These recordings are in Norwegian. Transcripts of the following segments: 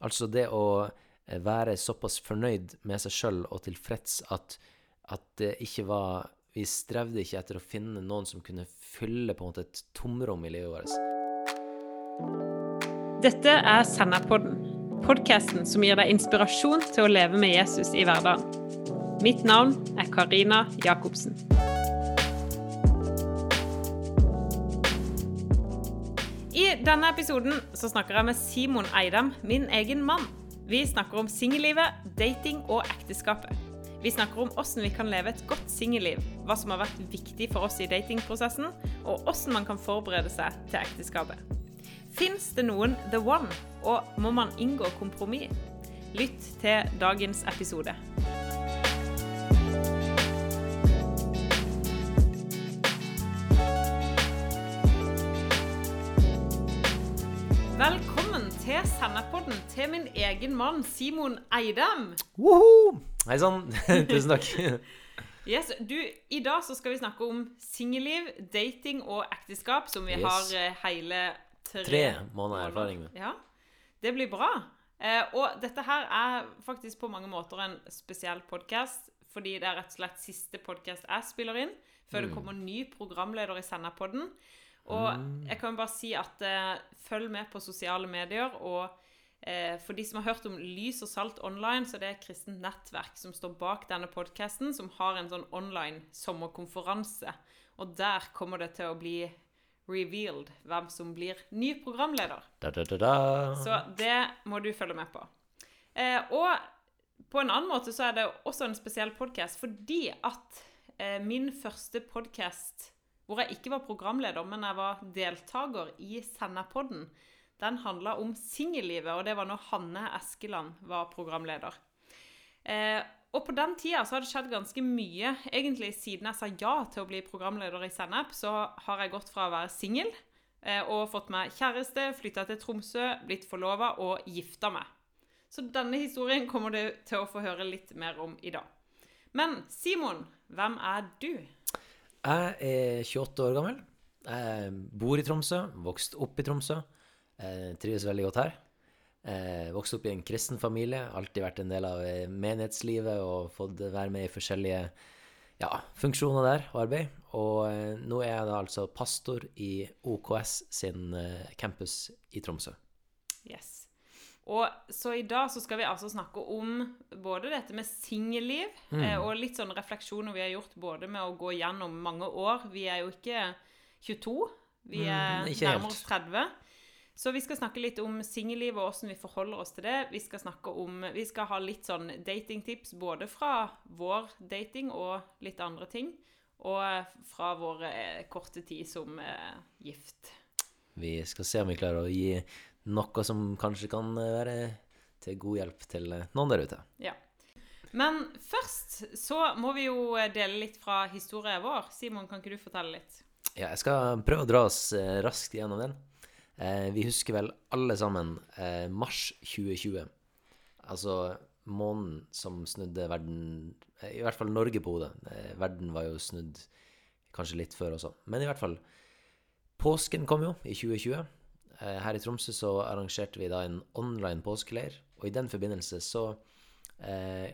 Altså det å eh, være såpass fornøyd med seg sjøl og tilfreds at, at det ikke var Vi strevde ikke etter å finne noen som kunne fylle på en måte et tomrom i livet vårt. Dette er Senderpodden, podkasten som gir deg inspirasjon til å leve med Jesus i hverdagen. Mitt navn er Karina Jacobsen. Denne episoden snakker jeg med Simon Eidem, min egen mann. Vi snakker om singellivet, dating og ekteskapet. Vi snakker om hvordan vi kan leve et godt singelliv, hva som har vært viktig for oss i datingprosessen, og hvordan man kan forberede seg til ekteskapet. Fins det noen the one, og må man inngå kompromiss? Lytt til dagens episode. Til Sennepodden til min egen mann Simon Eidem. Woho! Hei sann. Tusen takk. Yes, du, I dag så skal vi snakke om singelliv, dating og ekteskap, som vi Yes. har eh, hele tre, Tre måneder erfaring med. Ja, Det blir bra. Eh, og dette her er faktisk på mange måter en spesiell podkast, fordi det er rett og slett siste podkast jeg spiller inn, før Mm. det kommer ny programleder i Senderpodden. Og Mm. jeg kan bare si at eh, følg med på sosiale medier. Og eh, for de som har hørt om Lys og Salt Online, så det er kristent nettverk som står bak denne podkasten, som har en sånn online sommerkonferanse. Og der kommer det til å bli revealed hvem som blir ny programleder. Da, da, da, da. Så det må du følge med på. Eh, og på en annen måte så er det også en spesiell podkast fordi at eh, min første podkast hvor jeg ikke var programleder, men jeg var deltaker i Senderpodden, den handla om singellivet, og det var når Hanne Eskeland var programleder. Eh, og på den tida så har det skjedd ganske mye. Egentlig siden jeg sa ja til å bli programleder i Sennep, så har jeg gått fra å være singel eh, og fått meg kjæreste, flytta til Tromsø, blitt forlova og gifta meg. Så denne historien kommer du til å få høre litt mer om i dag. Men Simon, hvem er du? Jeg er 28 år gammel. Jeg bor i Tromsø, vokst opp i Tromsø. Jeg trives veldig godt her. Jeg vokste opp i en kristen familie, alltid vært en del av eh, menighetslivet og fått være med i forskjellige ja, funksjoner der og arbeid. Og eh, nå er jeg da altså pastor i OKS sin eh, campus i Tromsø. Yes. Og så i dag så skal vi altså snakke om både dette med singelliv eh, og litt sånne refleksjoner vi har gjort både med å gå gjennom mange år. Vi er jo ikke 22, vi er Mm, nærmere oss 30. Så vi skal snakke litt om singelliv og hvordan vi forholder oss til det. Vi skal snakke om, vi skal ha litt sånn datingtips både fra vår dating og litt andre ting. Og fra vår eh, korte tid som eh, gift. Vi skal se om vi klarer å gi noe som kanskje kan eh, være til god hjelp til eh, noen der ute. Ja. Men først så må vi jo dele litt fra historien vår. Simon, kan ikke du fortelle litt? Ja, jeg skal prøve å dra oss eh, raskt gjennom den. Eh, vi husker vel alle sammen eh, mars 2020. Altså månen som snudde verden eh, I hvert fall Norge på hodet. Eh, verden var jo snudd kanskje litt før også. Men i hvert fall Påsken kom jo i 2020. Eh, her i Tromsø så arrangerte vi da en online påskeleir. Og i den forbindelse så eh,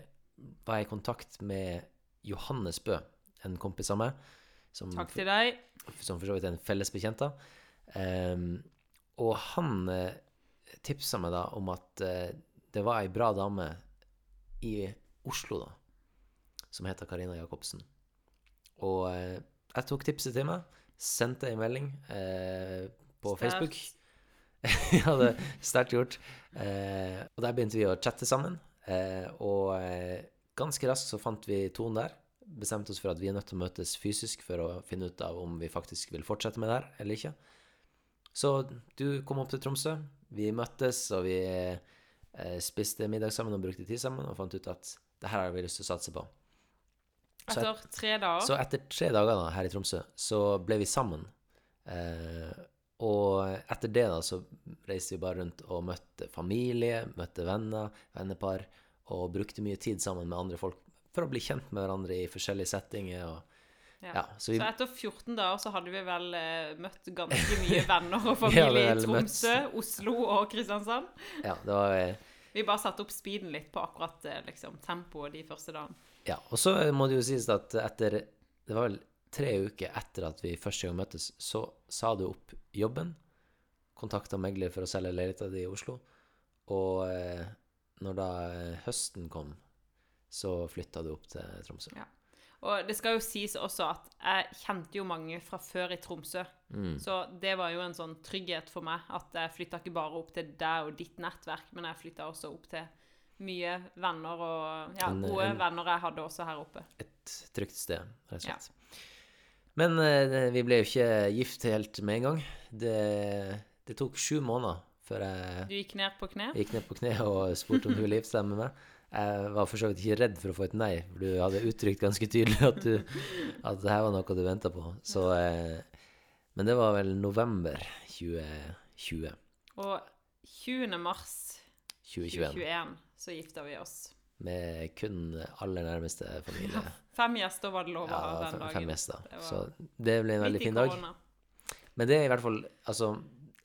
var jeg i kontakt med Johannes Bø, en kompis av meg. Som Takk til deg. som for så vidt er en felles bekjent. Ehm, og han eh, tipsa meg da om at eh, det var ei bra dame i Oslo, da, som heter Karina Jacobsen. Og eh, jeg tok tipset til meg, sendte ei melding eh, på Sterkt. Facebook. ja, det er sterkt gjort. Eh, og der begynte vi å chatte sammen. Eh, og eh, ganske raskt så fant vi tonen der. Bestemte oss for at vi er nødt til å møtes fysisk for å finne ut av om vi faktisk vil fortsette med det her eller ikke. Så du kom opp til Tromsø. Vi møttes, og vi eh, spiste middag sammen og brukte tid sammen, og fant ut at det her har vi lyst til å satse på. Så Etter tre dager. Så etter tre dager da, her i Tromsø, så ble vi sammen. Eh, og etter det da, så reiste vi bare rundt og møtte familie, møtte venner, vennepar, og brukte mye tid sammen med andre folk for å bli kjent med hverandre i forskjellige settinger. Og, Ja. ja, så vi, Så etter 14 dager så hadde vi vel eh, møtt ganske mye venner og familie i Tromsø, møtt- Oslo og Kristiansand. ja, det var vi. Vi bare satte opp speeden litt på akkurat eh, liksom, tempoet de første dagene. Ja, og så må det jo sies at etter Det var vel tre uker etter at vi første gang møttes, så sa du opp jobben. Kontakta megler for å selge leiligheta di i Oslo. Og eh, når da eh, høsten kom, så flytta du opp til Tromsø. Ja. Og det skal jo sies også at jeg kjente jo mange fra før i Tromsø. Mm. Så det var jo en sånn trygghet for meg at jeg flytta ikke bare opp til deg og ditt nettverk, men jeg flytta også opp til mye venner og ja, gode venner jeg hadde også her oppe. Et trygt sted, rett og slett. Men eh, vi ble jo ikke gift helt med en gang. Det, det tok sju måneder før jeg Du gikk ned på kne. Gikk ned på kne og spurte om du ville gifte seg med meg. Jeg var for så vidt ikke redd for å få et nei, for du hadde uttrykt ganske tydelig at, du, at det her var noe du venta på. Så, eh, men det var vel november 2020. Og 20. mars 2021. 2021 så gifta vi oss. Med kun aller nærmeste familie. Fem gjester var det lov å Ja, ha den dagen. fem gjester. Det var Så det ble en veldig fin dag. Men det er i hvert fall altså,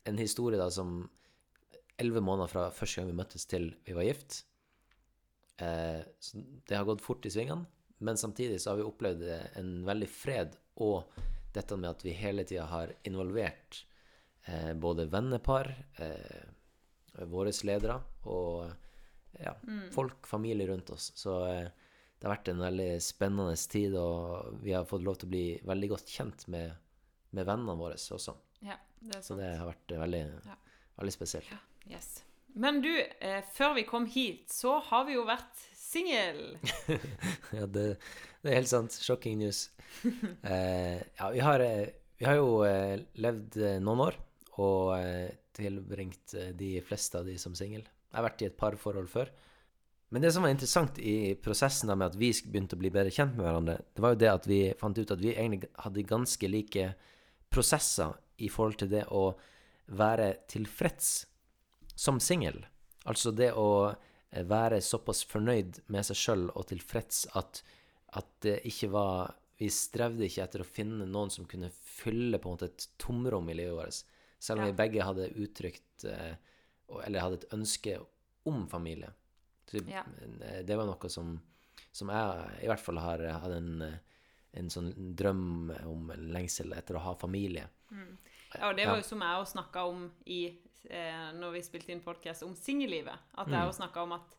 en historie da som Elleve måneder fra første gang vi møttes til vi var gift. Eh, så det har gått fort i svingene, men samtidig så har vi opplevd en veldig fred og dette med at vi hele tida har involvert eh, både vennepar, eh, våre ledere og ja, folk, familie rundt oss. Så eh, det har vært en veldig spennende tid, og vi har fått lov til å bli veldig godt kjent med, med vennene våre også. Ja, det Så det har vært eh, veldig, Ja. veldig spesielt. Yes. Men du, eh, før vi kom hit, så har vi jo vært singel. Ja, det, det er helt sant. Shocking news. Eh, ja, vi har, eh, vi har jo eh, levd noen år og tilbringt de fleste av de som singel. Jeg har vært i et parforhold før. Men det som var interessant i prosessen da med at vi begynte å bli bedre kjent med hverandre, det var jo det at vi fant ut at vi egentlig hadde ganske like prosesser i forhold til det å være tilfreds som singel. Altså det å eh, være såpass fornøyd med seg sjøl og tilfreds at, at det ikke var Vi strevde ikke etter å finne noen som kunne fylle på en måte et tomrom i livet vårt. Selv om Ja. vi begge hadde uttrykt eh, Eller hadde et ønske om familie. Så, Ja. eh, Det var noe som, som jeg i hvert fall har hatt en, eh, en sånn drøm om, en lengsel etter å ha familie. Ja, og det var jo som jeg òg snakka om i eh, når vi spilte inn podkast om singellivet. At jeg også snakka om at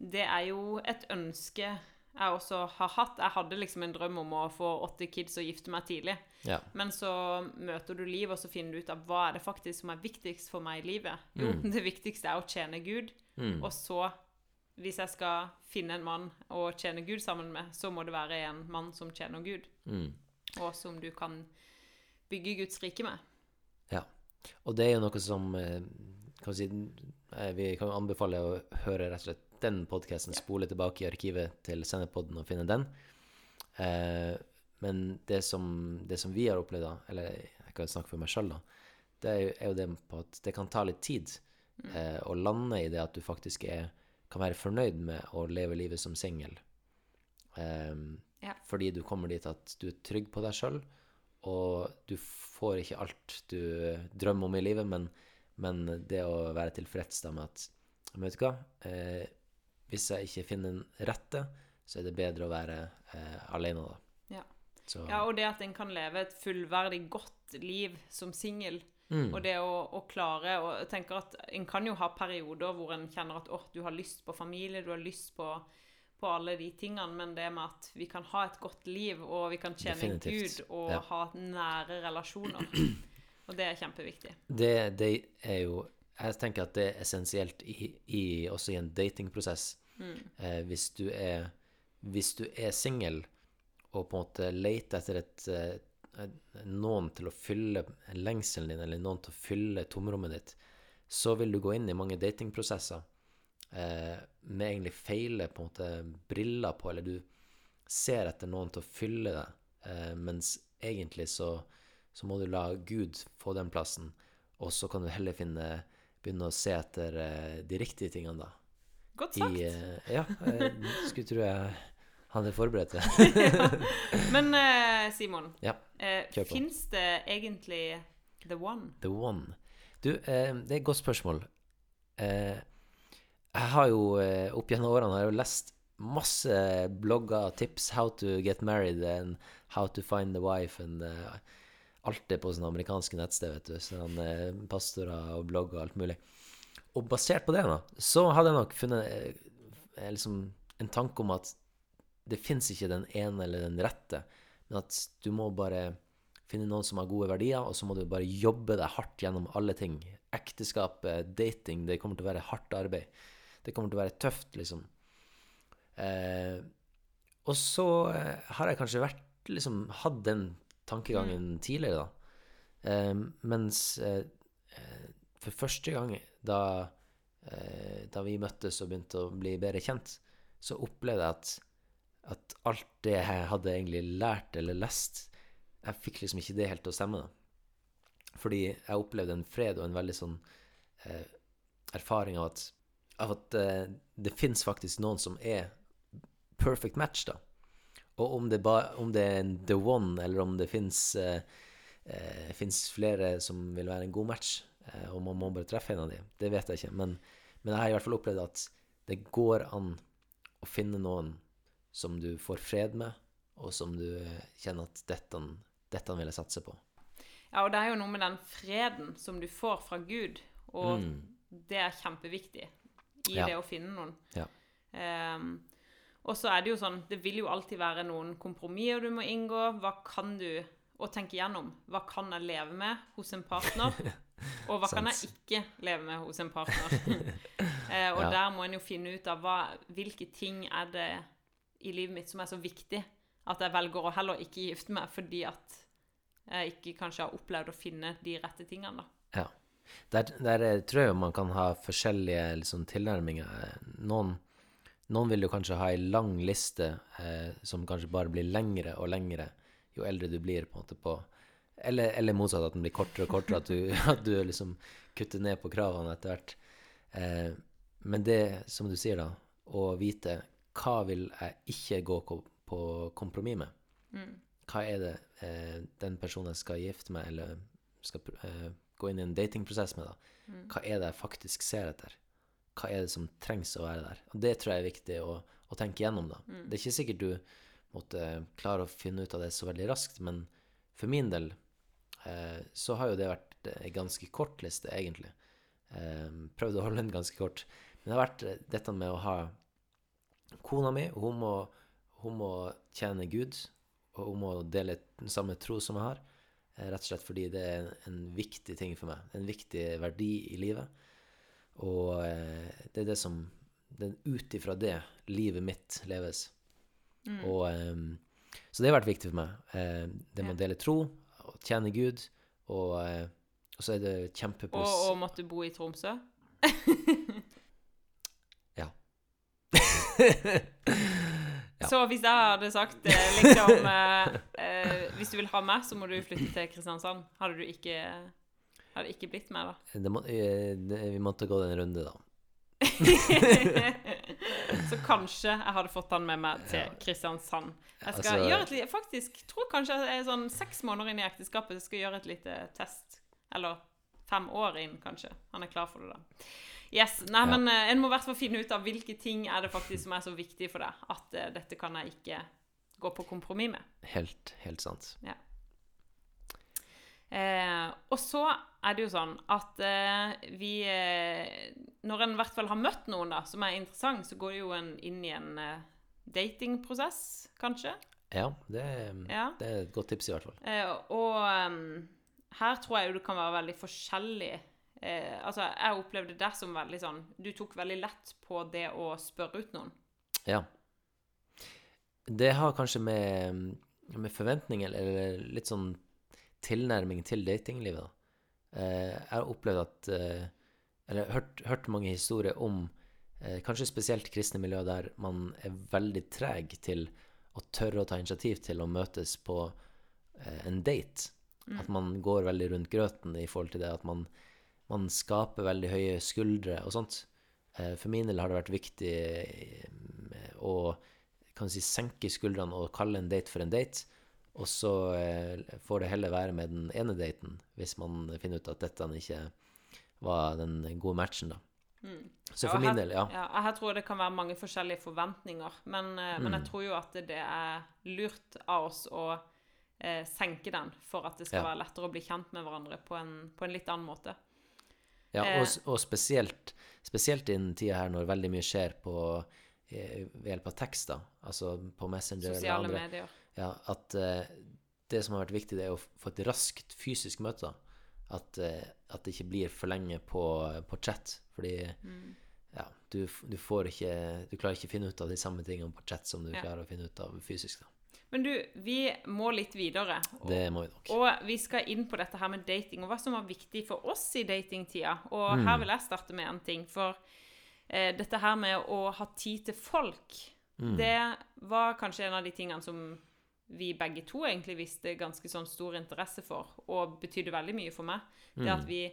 det er jo et ønske jeg også har hatt. Jeg hadde liksom en drøm om å få åtte kids og gifte meg tidlig. Ja. Men så møter du livet, og så finner du ut av hva er det faktisk som er viktigst for meg i livet. Jo, det viktigste er å tjene Gud. Og så, hvis jeg skal finne en mann å tjene Gud sammen med, så må det være en mann som tjener Gud, Mm. og som du kan bygge Guds rike med. Ja. Og det er jo noe som eh, kan vi, si, eh, vi kan anbefale å høre rett og slett den podkasten, spole tilbake i arkivet til Sendepodden og finne den. Eh, men det som, det som vi har opplevd, da, eller jeg kan snakke for meg sjøl, da, det er jo, er jo det på at det kan ta litt tid eh, å lande i det at du faktisk er, kan være fornøyd med å leve livet som singel. Eh, Ja. Fordi du kommer dit at du er trygg på deg sjøl, og du får ikke alt du drømmer om i livet, men, men det å være tilfreds da med at Vet du hva? Eh, hvis jeg ikke finner den rette, så er det bedre å være eh, alene, da. Ja. Så, Ja, og det at en kan leve et fullverdig godt liv som singel. Mm. Og det å, å klare Og jeg tenker at en kan jo ha perioder hvor en kjenner at åh, du har lyst på familie, du har lyst på, på alle de tingene, men det med at vi kan ha et godt liv, og vi kan tjene Definitivt. Gud og Ja. ha nære relasjoner. Og det er kjempeviktig. det, det er jo Jeg tenker at det er essensielt i, i, også i en datingprosess. Eh, hvis du er Hvis du er singel og på en måte leter etter et, eh, noen til å fylle lengselen din, eller noen til å fylle tomrommet ditt, så vil du gå inn i mange datingprosesser eh, med egentlig feile på en måte briller på, eller du ser etter noen til å fylle deg, eh, mens egentlig så, så må du la Gud få den plassen, og så kan du heller finne, begynne å se etter eh, de riktige tingene da. Godt I, sagt. eh, ja, skulle tro jeg hadde forberedt det. Men eh, Simon, ja, fins det egentlig the one? the one. Du, det er et godt spørsmål. Jeg har jo opp gjennom årene har jeg jo lest masse blogger, tips, how to get married and how to find the wife and eh, Alt det på sånne amerikanske nettsted, vet du. Sånn eh, pastorer og blogger og alt mulig. Og basert på det, da, så hadde jeg nok funnet eh, eh, liksom en tanke om at det fins ikke den ene eller den rette, men at du må bare finne noen som har gode verdier, og så må du bare jobbe deg hardt gjennom alle ting. Ekteskap, eh, dating, det kommer til å være hardt arbeid. Det kommer til å være tøft, liksom. Eh, og så eh, har jeg kanskje vært liksom hatt den tankegangen tidligere, da. Eh, mens eh, eh, for første gang da, eh, da vi møttes og begynte å bli bedre kjent, så opplevde jeg at, at alt det jeg hadde egentlig lært eller lest, jeg fikk liksom ikke det helt til å stemme. da. Fordi jeg opplevde en fred og en veldig sånn eh, erfaring av at, av at eh, det fins faktisk noen som er perfect match, da. Og om det, ba, om det er en the one, eller om det fins eh, eh, flere som vil være en god match, eh, og man må bare treffe en av dem, det vet jeg ikke. Men, men jeg har i hvert fall opplevd at det går an å finne noen som du får fred med, og som du eh, kjenner at dette, dette vil jeg satse på. Ja, og det er jo noe med den freden som du får fra Gud, og Mm. det er kjempeviktig i Ja. det å finne noen. Ja. Ehm, og så er det jo sånn, det vil jo alltid være noen kompromisser du må inngå. Hva kan du og tenke gjennom? Hva kan jeg leve med hos en partner? Og hva kan jeg ikke leve med hos en partner? eh, og Ja. der må en jo finne ut av hva, hvilke ting er det i livet mitt som er så viktig at jeg velger å heller ikke gifte meg fordi at jeg ikke kanskje har opplevd å finne de rette tingene, da. Ja. Der, der tror jeg man kan ha forskjellige liksom, tilnærminger. Noen, noen vil jo kanskje ha ei lang liste eh, som kanskje bare blir lengre og lengre jo eldre du blir, på en måte, på Eller, eller motsatt, at den blir kortere og kortere, at du, at du liksom kutter ned på kravene etter hvert. Eh, men det, som du sier, da, å vite hva vil jeg ikke gå ko- på kompromiss med? Mm. hva er det eh, den personen jeg skal gifte meg eller skal eh, gå inn i en datingprosess med, da? Mm. Hva er det jeg faktisk ser etter? Hva er det som trengs å være der? Og det tror jeg er viktig å, å tenke gjennom, da. Mm. Det er ikke sikkert du måtte klare å finne ut av det så veldig raskt, men for min del eh, så har jo det vært en ganske kort liste, egentlig. Eh, prøvd å holde den ganske kort. Men det har vært eh, dette med å ha Kona mi, hun må, hun må tjene Gud, og hun må dele den samme tro som jeg har. eh, Rett og slett fordi det er en, en viktig ting for meg. En viktig verdi i livet. Og eh, det er det som Ut ifra det livet mitt leves. Mm. Og, eh, så det har vært viktig for meg. Eh, det med å dele tro, og tjene Gud, og, og så er det Og, og måtte bo i Tromsø. Ja. Ja. Så hvis jeg hadde sagt liksom eh, eh, Hvis du vil ha meg, så må du flytte til Kristiansand. Hadde du ikke Hadde ikke blitt med, da. det må, eh, det, Vi måtte gå en runde, da. så kanskje jeg hadde fått han med meg til Kristiansand. Jeg skal Altså- gjøre et lite Faktisk tror kanskje jeg er sånn seks måneder inn i ekteskapet jeg skal gjøre et lite test. Eller fem år inn, kanskje. Han er klar for det, da. Yes, nei, Ja. men eh, En må i hvert fall finne ut av hvilke ting er det faktisk som er så viktig for deg at uh, dette kan jeg ikke gå på kompromiss med. Helt, helt sant. Eh, og så er det jo sånn at eh, vi eh, Når en i hvert fall har møtt noen da, som er interessant, så går jo en inn i en eh, datingprosess, kanskje. Ja, det, Ja. det er et godt tips, i hvert fall. Eh, og um, her tror jeg jo det kan være veldig forskjellig. Eh, altså, jeg opplevde det som veldig sånn Du tok veldig lett på det å spørre ut noen. Ja. Det har kanskje med, med forventninger eller litt sånn tilnærming til datinglivet. Eh, jeg har opplevd at eh, Eller hørt, hørt mange historier om eh, kanskje spesielt kristne miljøer der man er veldig treg til å tørre å ta initiativ til å møtes på eh, en date. At man går veldig rundt grøten i forhold til det. At man, man skaper veldig høye skuldre og sånt. Eh, For min del har det vært viktig eh, å kan si, senke skuldrene og kalle en date for en date. Og så eh, får det heller være med den ene daten, hvis man finner ut at dette ikke var den gode matchen, da. Så for og min her, del, ja. ja. Her tror jeg det kan være mange forskjellige forventninger. Men, eh, men jeg tror jo at det er lurt av oss å eh, senke den for at det skal Ja. være lettere å bli kjent med hverandre på en, på en litt annen måte. Ja, Eh. og, og spesielt, spesielt i den tida her når veldig mye skjer på eh, ved hjelp av tekst. Altså på Messenger eller Sosiale andre. medier. Ja, at eh, det som har vært viktig, det er å få et raskt fysisk møte. At, eh, at det ikke blir for lenge på, på chat. Fordi Mm. ja, du, du får ikke Du klarer ikke å finne ut av de samme tingene på chat som du Ja. klarer å finne ut av fysisk. da. Men du, vi må litt videre. Og, Det må vi nok. og vi skal inn på dette her med dating, og hva som var viktig for oss i datingtida. Og Mm. her vil jeg starte med en ting. For eh, dette her med å ha tid til folk, Mm. det var kanskje en av de tingene som vi begge to egentlig viste ganske sånn stor interesse for, og betydde veldig mye for meg. Det Mm. at vi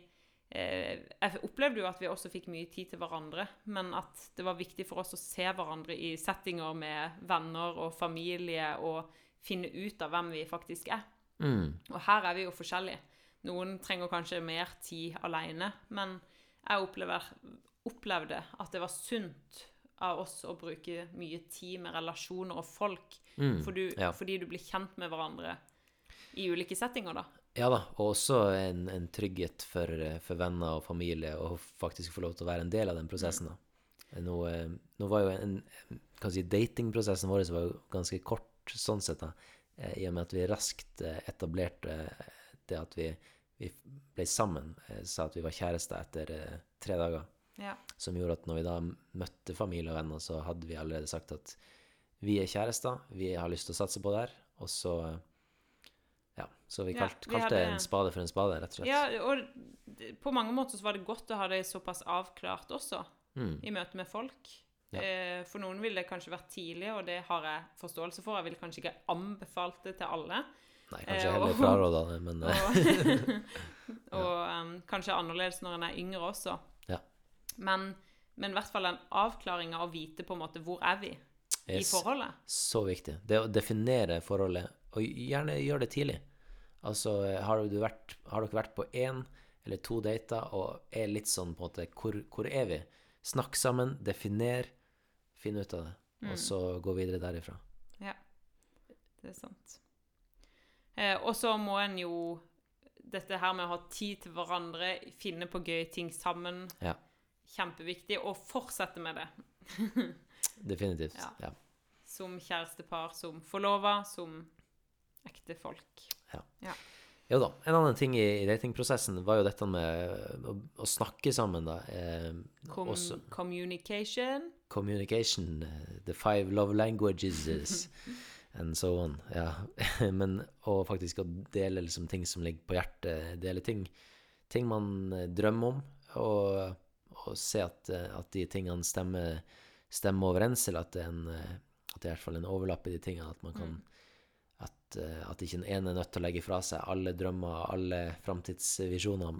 eh, Jeg opplevde jo at vi også fikk mye tid til hverandre, men at det var viktig for oss å se hverandre i settinger med venner og familie, og finne ut av hvem vi faktisk er. Mm. Og her er vi jo forskjellige. Noen trenger kanskje mer tid alene, men jeg opplever, opplevde at det var sunt av oss å bruke mye tid med relasjoner og folk, Mm. for du, Ja. fordi du blir kjent med hverandre i ulike settinger, da. Ja da, og også en, en trygghet for, for venner og familie å faktisk få lov til å være en del av den prosessen. da. Nå, eh, nå var jo en, kan si, datingprosessen vår var jo ganske kort sånn sett, da, eh, i og med at vi raskt eh, etablerte det at vi, vi ble sammen, sa at vi var kjærester etter tre dager, Ja. som gjorde at når vi da møtte familie og venner, så hadde vi allerede sagt at vi er kjærester, vi har lyst til å satse på det her, og så eh, ja, så vi Ja, vi kalte hadde- en spade for en spade, rett og slett. ja, og på mange måter så var det godt å ha det såpass avklart også, Mm. i møte med folk. Ja. Eh, For noen ville det kanskje vært tidlig, og det har jeg forståelse for. Jeg ville kanskje ikke anbefalt det til alle. Nei, Eh, kanskje heller og- fraråda det, men eh, Og, og um, kanskje annerledes når en er yngre også. Men, men i hvert fall en avklaring av å vite på en måte hvor er vi i forholdet. så viktig. Det å definere forholdet, og gjerne gjøre det tidlig. Altså, har, du vært, har dere vært på én eller to dater og er litt sånn på en måte Hvor, hvor er vi? Snakk sammen, definer, finn ut av det, Mm. og så gå videre derifra. Ja, det er sant. Eh, og så må en jo dette her med å ha tid til hverandre, finne på gøye ting sammen, Ja. Kjempeviktig. Og fortsette med det. Definitivt. Ja. Ja. Som kjærestepar, som forlova, som ekte folk. Jo da. En annen ting i, datingprosessen var jo dette med å, å snakke sammen, da. Eh, Com også communication. communication, the five love languages and so on. Ja. Men og faktisk å dele liksom ting som ligger på hjertet, dele ting, ting man drømmer om, og, og se at, eh, at de tingene stemmer, stemmer overens, eller at det er en eh, at det er i hvert fall en overlapp i de tingene, at man kan at, eh, at ikke den ene er nødt til å legge fra seg alle drømmer, alle framtidsvisjoner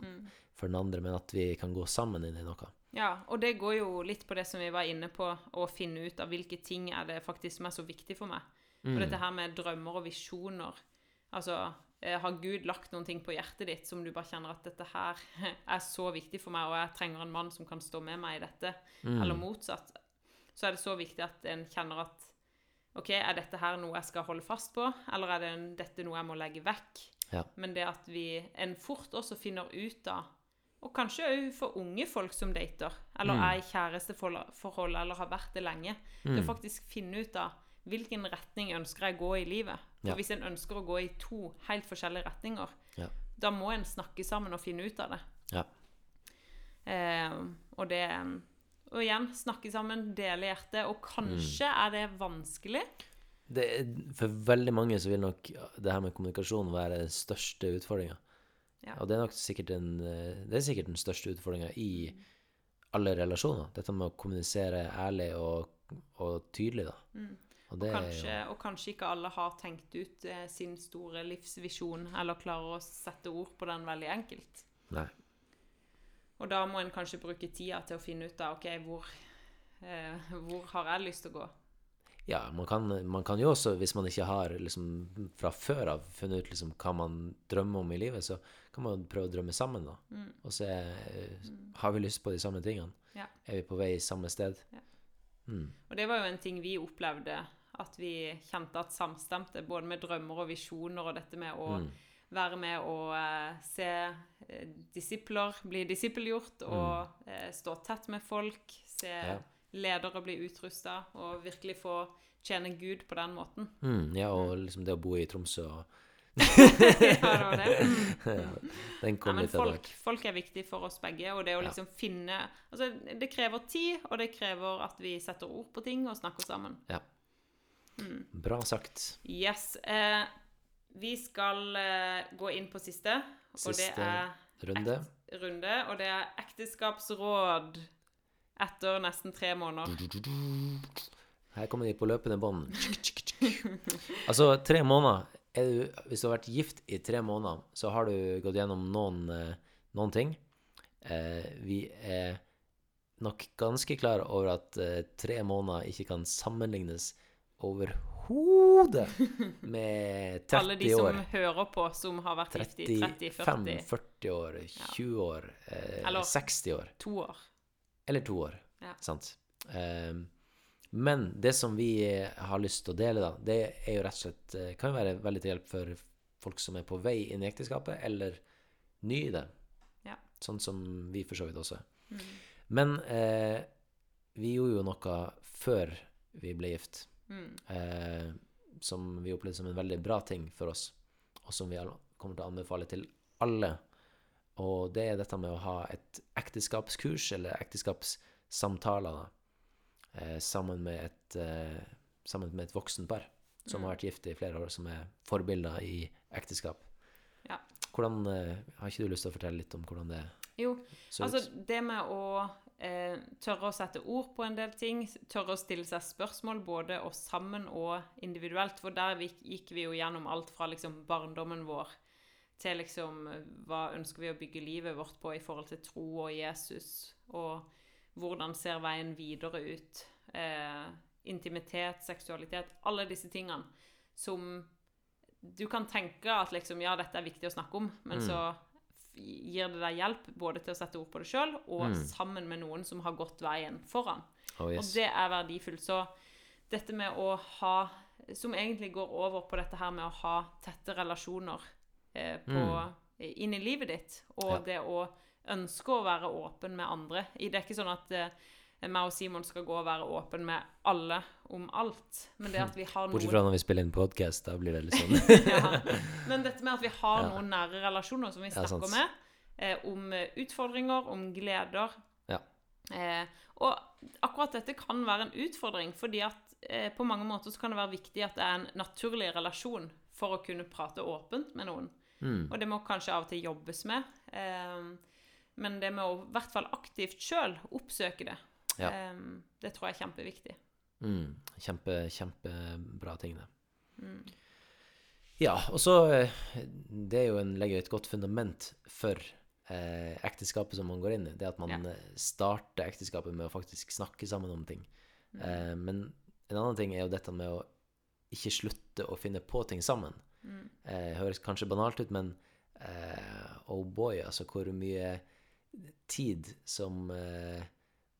for den andre, men at vi kan gå sammen inn i noe. Ja, og det går jo litt på det som vi var inne på, å finne ut av hvilke ting er det faktisk som er så viktig for meg. For dette her med drømmer og visjoner Altså, har Gud lagt noen ting på hjertet ditt som du bare kjenner at dette her er så viktig for meg, og jeg trenger en mann som kan stå med meg i dette, eller motsatt, så er det så viktig at en kjenner at OK, er dette her noe jeg skal holde fast på, eller er det en, dette noe jeg må legge vekk? Ja. Men det at vi en fort også finner ut av og kanskje òg for unge folk som dater, eller er i kjæresteforhold, eller har vært det lenge. Det å faktisk finne ut av hvilken retning ønsker jeg å gå i livet. For Ja. hvis en ønsker å gå i to helt forskjellige retninger, Ja. da må en snakke sammen og finne ut av det. Ja. Eh, og det Og igjen, snakke sammen, dele hjertet. Og kanskje Mm. er det vanskelig. Det, er- for veldig mange så vil nok det her med kommunikasjon være den største utfordringa. Ja. Og det er nok sikkert den, eh, det er sikkert den største utfordringa i alle relasjoner. Dette med å kommunisere ærlig og, og tydelig, da. Mm. Og og, kanskje, og kanskje ikke alle har tenkt ut eh, sin store livsvisjon, eller klarer å sette ord på den veldig enkelt. Nei. Og da må en kanskje bruke tida til å finne ut av ok, hvor, eh, hvor har jeg lyst til å gå. Ja, man kan, man kan jo også, hvis man ikke har liksom fra før av funnet ut liksom hva man drømmer om i livet, så kan man prøve å drømme sammen, da. Mm. Og se eh, Har vi lyst på de samme tingene? Ja. Er vi på vei samme sted? Ja. Mm. Og det var jo en ting vi opplevde, at vi kjente at samstemte, både med drømmer og visjoner, og dette med å Mm. være med og eh, se eh, disipler bli disippelgjort, og eh, stå tett med folk, se Mm. Ja. ledere bli utrusta, og virkelig få tjene Gud på den måten. Mm, ja, og liksom det å bo i Tromsø og ja, det var det. Mm. Den Ja, kom men litt etter folk, folk er viktig for oss begge, og det å Ja. liksom finne Altså, det krever tid, og det krever at vi setter ord på ting og snakker sammen. Bra sagt. Yes. Eh, vi skal eh, gå inn på siste, og det Siste er runde. ekt- runde, og det er ekteskapsråd etter nesten tre måneder. Her kommer de på løpende bånd. Altså, tre måneder er du, Hvis du har vært gift i tre måneder, så har du gått gjennom noen, eh, noen ting. Eh, vi er nok ganske klar over at eh, tre måneder ikke kan sammenlignes overhodet med 30 år. Alle de som år. hører på, som har vært gift i 35, 30-40 40 år, 20 år, eh, Eller- 60 år. to år. Eller to år. Ja. Sant? Um, men det som vi eh, har lyst til å dele, da, det er jo rett og slett eh, Kan være veldig til hjelp for folk som er på vei inn i ekteskapet, eller ny i det. Ja. Sånn som vi for så vidt også er. Mm. Men eh, vi gjorde jo noe før vi ble gift, Mm. eh, som vi opplevde som en veldig bra ting for oss, og som vi kommer til å anbefale til alle. Og det er dette med å ha et ekteskapskurs, eller ekteskapssamtaler, da, eh, sammen, med et, eh, sammen med et voksenpar som har vært gift i flere år, som er forbilder i ekteskap. Ja. Hvordan, eh, Har ikke du lyst til å fortelle litt om hvordan det Jo, så altså det med å eh, tørre å sette ord på en del ting, tørre å stille seg spørsmål både oss sammen og individuelt, for der gikk, vi jo gjennom alt fra liksom barndommen vår til liksom hva ønsker vi å bygge livet vårt på i forhold til tro og Jesus, og hvordan ser veien videre ut? Eh, intimitet, seksualitet, alle disse tingene som du kan tenke at liksom, ja, dette er viktig å snakke om, men Mm. så gir det deg hjelp både til å sette ord på det sjøl, og Mm. sammen med noen som har gått veien foran. Oh, Og det er verdifullt. Så dette med å ha Som egentlig går over på dette her med å ha tette relasjoner eh, på, inn i livet ditt, og Mm. Ja. det å ønske å være åpen med andre. Det er ikke sånn at eh, meg og Simon skal gå og være åpen med alle om alt, men det at vi har Bortsett fra når vi spiller inn podkast, da blir det litt sånn. ja. Men dette med at vi har Ja. noen nære relasjoner som vi snakker ja, med, eh, om eh, utfordringer, om gleder. Ja. Eh, og akkurat dette kan være en utfordring, fordi at eh, på mange måter så kan det være viktig at det er en naturlig relasjon for å kunne prate åpent med noen. Mm. Og det må kanskje av og til jobbes med. Eh, men det med å i hvert fall aktivt sjøl oppsøke det, Ja. Um, det tror jeg er kjempeviktig. Mm. Kjempe, kjempebra ting, det. Mm. Ja, og så eh, Det er jo en, legger jo et godt fundament for eh, ekteskapet som man går inn i. Det at man Ja. eh, starter ekteskapet med å faktisk snakke sammen om ting. Mm. Eh, men en annen ting er jo dette med å ikke slutte å finne på ting sammen. Mm. Eh, høres kanskje banalt ut, men eh, oh boy, altså hvor mye tid som eh,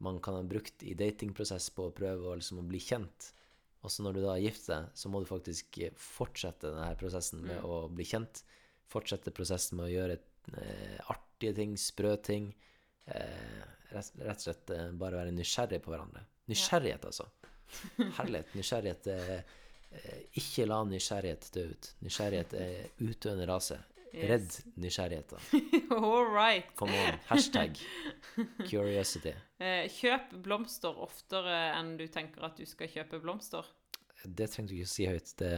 man kan ha brukt i datingprosess på å prøve å, liksom, å bli kjent. Og så når du da er gift deg, så må du faktisk eh, fortsette denne prosessen med Mm. å bli kjent. Fortsette prosessen med å gjøre eh, artige ting, sprø ting. Eh, rett, rett og slett eh, bare være nysgjerrig på hverandre. Nysgjerrighet, altså. Herlighet. Nysgjerrighet er eh, Ikke la nysgjerrighet dø ut. Nysgjerrighet er utdøende rase. Redd nysgjerrigheten. All right. Come on. Hashtag curiosity. Eh, kjøp blomster oftere enn du tenker at du skal kjøpe blomster. Det trenger du ikke å si høyt. Det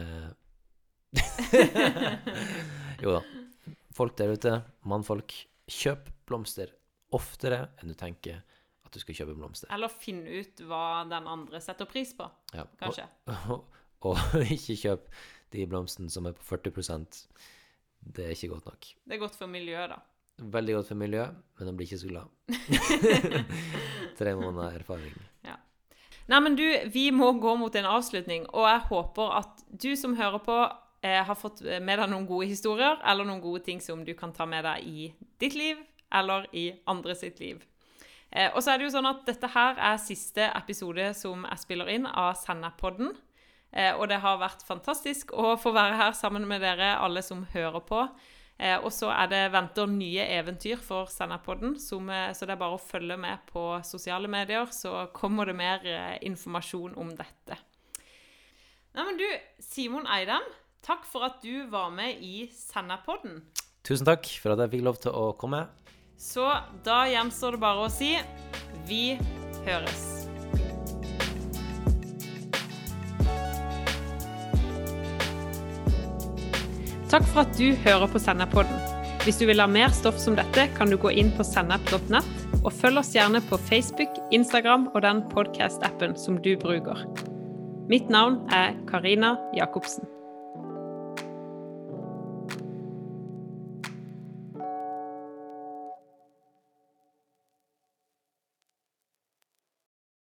Jo da. Folk der ute, mannfolk, kjøp blomster oftere enn du tenker at du skal kjøpe blomster. Eller finn ut hva den andre setter pris på, Ja. kanskje. Og, og, ikke kjøp de blomstene som er på 40 Det er ikke godt nok. Det er godt for miljøet, da. Veldig godt for miljøet, men han blir ikke så glad. Tre måneder erfaring. Nei, men du, vi må gå mot en avslutning, og jeg håper at du som hører på, eh, har fått med deg noen gode historier, eller noen gode ting som du kan ta med deg i ditt liv, eller i andre sitt liv. Eh, og så er det jo sånn at dette her er siste episode som jeg spiller inn av Sennepodden. Eh, og det har vært fantastisk å få være her sammen med dere, alle som hører på. Eh, og så er det venter nye eventyr for Sennepodden, eh, så det er bare å følge med på sosiale medier, så kommer det mer informasjon om dette. Nei, men du, Simon Eidem, takk for at du var med i Sennepodden. Tusen takk for at jeg fikk lov til å komme. Så da gjenstår det bare å si vi høres. Takk for at du hører på Sennepodden. Hvis du vil ha mer stoff som dette, kan du gå inn på sennep.nett, og følg oss gjerne på Facebook, Instagram og den podkast-appen som du bruker. Mitt navn er Karina Jacobsen.